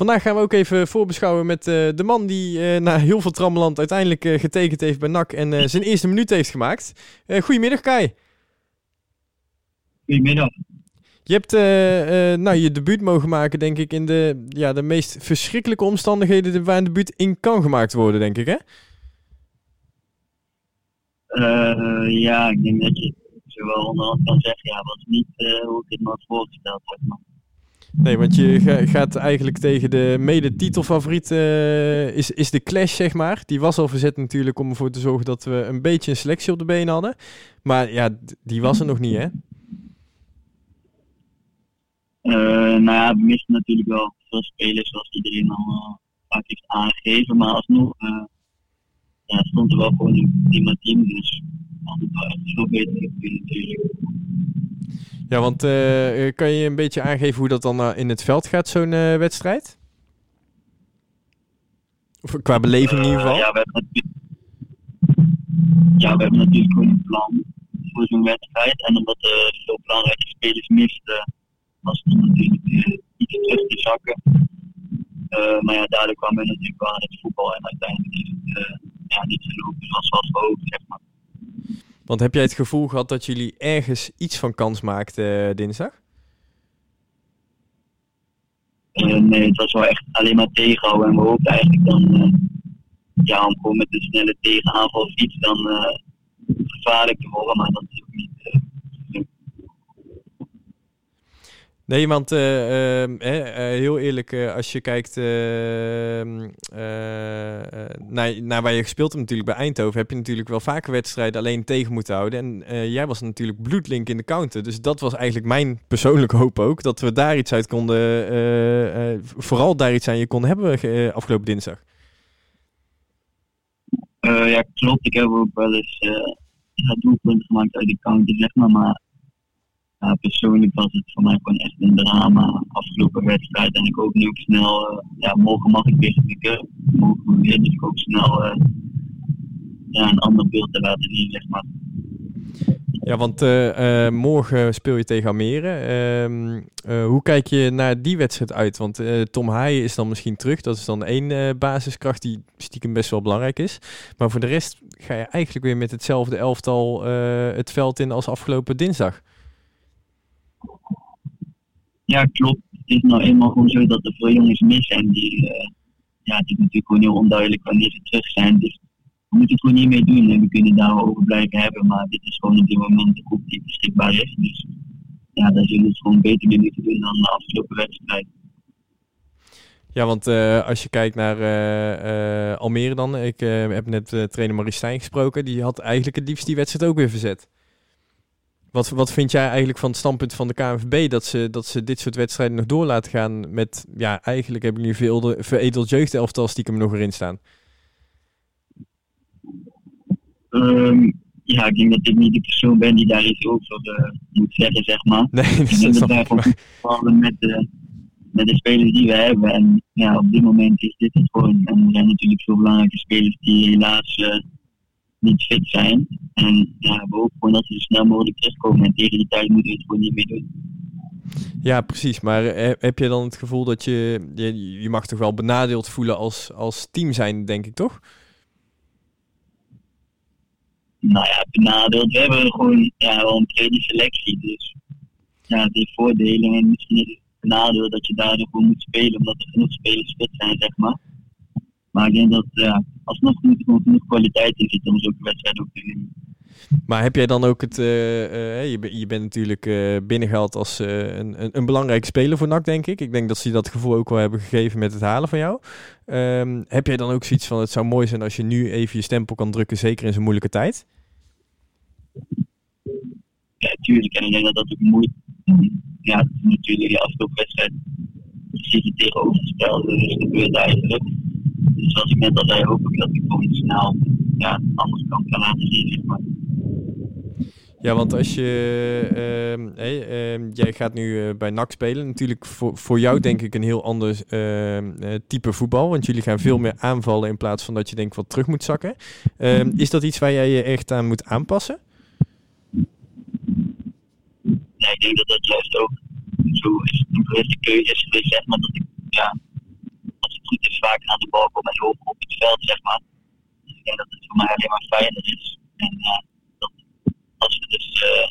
Vandaag gaan we ook even voorbeschouwen met de man die na heel veel trammeland uiteindelijk getekend heeft bij NAC en zijn eerste minuut heeft gemaakt. goedemiddag Kai. Goedemiddag. Je hebt nou, je debuut mogen maken, denk ik, in de, ja, de meest verschrikkelijke omstandigheden waar een debuut in kan gemaakt worden, denk ik, hè? Ja, ik denk dat je zo wel onderhand kan zeggen, ja, was niet hoe ik het me had voorgesteld, zeg maar. Nee, want je gaat eigenlijk tegen de mede-titelfavoriet, is, is de Clash, zeg maar. Die was al verzet natuurlijk om ervoor te zorgen dat we een beetje een selectie op de benen hadden. Maar ja, die was er nog niet, hè? Uh, nou ja, we misten natuurlijk wel veel spelers zoals iedereen al uh, vaak aangegeven. Maar alsnog uh, stond er wel gewoon prima team. Dus had het wel veel beter kunnen natuurlijk. Ja, want kan je een beetje aangeven hoe dat dan in het veld gaat, zo'n wedstrijd? Of qua beleving in ieder geval? ja, we hebben we hebben natuurlijk gewoon een plan voor zo'n wedstrijd. En omdat er veel belangrijke spelers misten was het natuurlijk iets terug te zakken. Maar ja, daardoor kwam we natuurlijk wel aan het voetbal en uiteindelijk is het uh, ja, niet gelopen zoals we gehoopt, zeg maar. Want heb jij het gevoel gehad dat jullie ergens iets van kans maakten dinsdag? nee, het was wel echt alleen maar tegenhouden. En we hoopten eigenlijk dan ja, om gewoon met een snelle tegenaanval of iets dan gevaarlijk te worden. Maar dat is ook niet Nee, want uh, heel eerlijk, als je kijkt ehm, naar, naar waar je gespeeld hebt natuurlijk bij Eindhoven, heb je natuurlijk wel vaker wedstrijden alleen tegen moeten houden. En jij was natuurlijk bloedlink in de counter. Dus dat was eigenlijk mijn persoonlijke hoop ook, dat we daar iets uit konden, vooral daar iets aan je konden hebben afgelopen dinsdag. ja, klopt. Ik heb ook wel eens uh, doelpunten gemaakt uit de counter, zeg maar. Maar persoonlijk was het voor mij gewoon echt een drama afgelopen wedstrijd. En ik hoop nu ook snel, uh, ja, morgen mag ik weer spieken. Morgen weer, dus ik hoop snel uh, ja, een ander beeld te laten zien, zeg maar. Ja, want uh, morgen speel je tegen Almere. Ehm, hoe kijk je naar die wedstrijd uit? Want Tom Haaien is dan misschien terug. Dat is dan één basiskracht die stiekem best wel belangrijk is. Maar voor de rest ga je eigenlijk weer met hetzelfde elftal het veld in als afgelopen dinsdag. Ja, klopt. Het is nou eenmaal gewoon zo dat er veel jongens mis zijn. Die, uh, ja, het is natuurlijk gewoon heel onduidelijk wanneer ze terug zijn. Dus we moeten het gewoon niet mee doen. En we kunnen daar over blijven hebben. Maar dit is gewoon op dit moment de groep die beschikbaar is. Dus ja, daar zullen we het gewoon beter mee moeten doen dan de afgelopen wedstrijd. Ja, want uh, als je kijkt naar uh, Almere dan. Ik heb net trainer Marie gesproken. Die had eigenlijk het liefst die wedstrijd ook weer verzet. Wat, wat vind jij eigenlijk van het standpunt van de KNVB dat ze, dat ze dit soort wedstrijden nog door laten gaan met, ja, eigenlijk hebben jullie veel veredeld jeugdelftal stiekem nog erin staan? Um, ja, ik denk dat ik niet de persoon ben die daar iets over uh, moet zeggen, zeg maar. Nee, dat is dat gewoon met de, met de spelers die we hebben. En ja, op dit moment is dit het gewoon. En er zijn natuurlijk veel belangrijke spelers die helaas uh, niet fit zijn. En ja, we hopen gewoon dat ze zo snel mogelijk terugkomen. En tegen die tijd moeten we het gewoon niet meer doen. Ja, precies. Maar eh, heb je dan het gevoel dat je, je, je mag toch wel benadeeld voelen als, als team zijn, denk ik toch? Nou ja, benadeeld. We hebben gewoon ja, wel een brede selectie. Dus ja, het heeft voordelen. En misschien is het benadeeld dat je daardoor gewoon moet spelen, omdat er genoeg spelers fit zijn, zeg maar. Maar ik denk dat ja, alsnog moet gewoon genoeg kwaliteit in zitten om zo'n wedstrijd ook te winnen. Maar heb jij dan ook het. Uh, uh, je, je, bent natuurlijk uh, binnengehaald als een, een, een belangrijke speler voor NAC, denk ik. Ik denk dat ze dat gevoel ook wel hebben gegeven met het halen van jou. Um, heb jij dan ook zoiets van: het zou mooi zijn als je nu even je stempel kan drukken, zeker in zo'n moeilijke tijd? Ja, tuurlijk. En ik denk dat dat ook moeilijk Ja, is natuurlijk de afgelopen wedstrijd precies het tegenovergestelde. Dus dat gebeurt eigenlijk. Dus zoals ik net al zei, hoop ik dat ik snel ja, anders kan, kan laten zien. maar. Ja, want als je. Uh, hey, uh, jij gaat nu uh, bij NAC spelen. Natuurlijk voor, voor jou denk ik een heel ander ehm, eh, type voetbal. Want jullie gaan veel meer aanvallen in plaats van dat je denkt wat terug moet zakken. Ehm, is dat iets waar jij je echt aan moet aanpassen? Nee, ik denk dat dat juist ook zo is. Een bewuste keuze is zeg maar, dat ik ja, vaker aan de bal kom en op het veld, zeg maar. Dus ik denk dat het voor mij alleen maar fijner is. En uh, dat als we dus uh,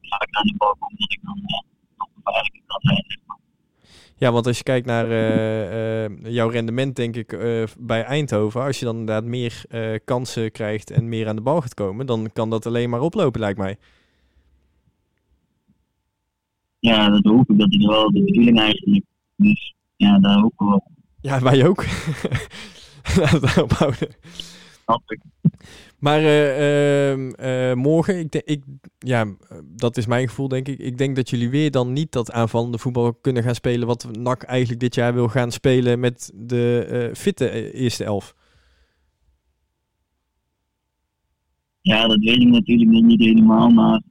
vaker aan de bal komen, dat ik dan uh, nog gevaarlijker kan zijn, zeg maar. Ja, want als je kijkt naar jouw rendement, denk ik, bij Eindhoven, als je dan inderdaad meer kansen krijgt en meer aan de bal gaat komen, dan kan dat alleen maar oplopen, lijkt mij. Ja, dat hoop ik. Dat is wel de bedoeling eigenlijk. Dus ja, daar op. Ja, wij ook. Laten we daarop houden. Snap ik. Maar uh, uh, morgen, ik, ik, ja, dat is mijn gevoel denk ik. Ik denk dat jullie weer dan niet dat aanvallende voetbal kunnen gaan spelen wat NAC eigenlijk dit jaar wil gaan spelen met de uh, fitte eerste elf. Ja, dat weet ik natuurlijk nog niet helemaal, maar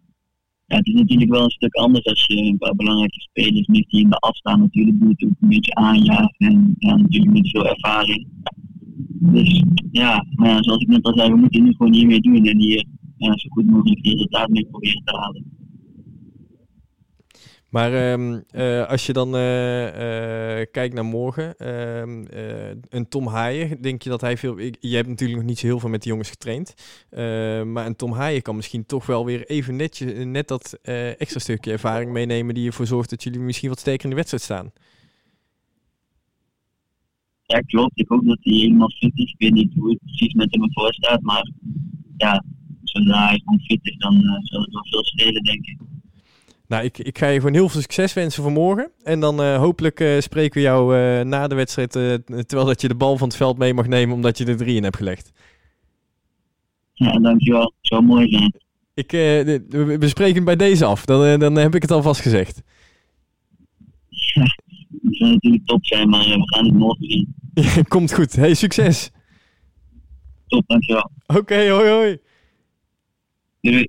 ja, het is natuurlijk wel een stuk anders als je een paar belangrijke spelers mist die in de afstaan natuurlijk moet ook een beetje aanjagen en ja, natuurlijk met veel ervaring. Dus ja, maar zoals ik net al zei, we moeten nu gewoon hiermee doen en hier zo goed mogelijk resultaat mee proberen te halen. Maar um, uh, als je dan uh, uh, kijkt naar morgen, ehm, een Tom Haaien, denk je dat hij veel... Je hebt natuurlijk nog niet zo heel veel met die jongens getraind. maar een Tom Haaien kan misschien toch wel weer even netje, net dat extra stukje ervaring meenemen... die ervoor zorgt dat jullie misschien wat sterker in de wedstrijd staan. Ja, klopt. Ik hoop dat hij helemaal fit is. Ik weet niet hoe het precies met hem voor staat. Maar ja, zodra hij gewoon fit is, dan zal het wel veel schelen, denk ik. Nou, ik, ik ga je gewoon heel veel succes wensen voor morgen. En dan uh, hopelijk uh, spreken we jou uh, na de wedstrijd, terwijl dat je de bal van het veld mee mag nemen, omdat je er drie in hebt gelegd. Ja, dankjewel. Het zou mooi zijn. Ik, we spreken bij deze af. Dan, dan heb ik het alvast gezegd. Ja, het zou natuurlijk top zijn, maar we gaan het morgen zien. Komt goed. Hey, succes. Top, dankjewel. Oké, okay, hoi hoi. Doei.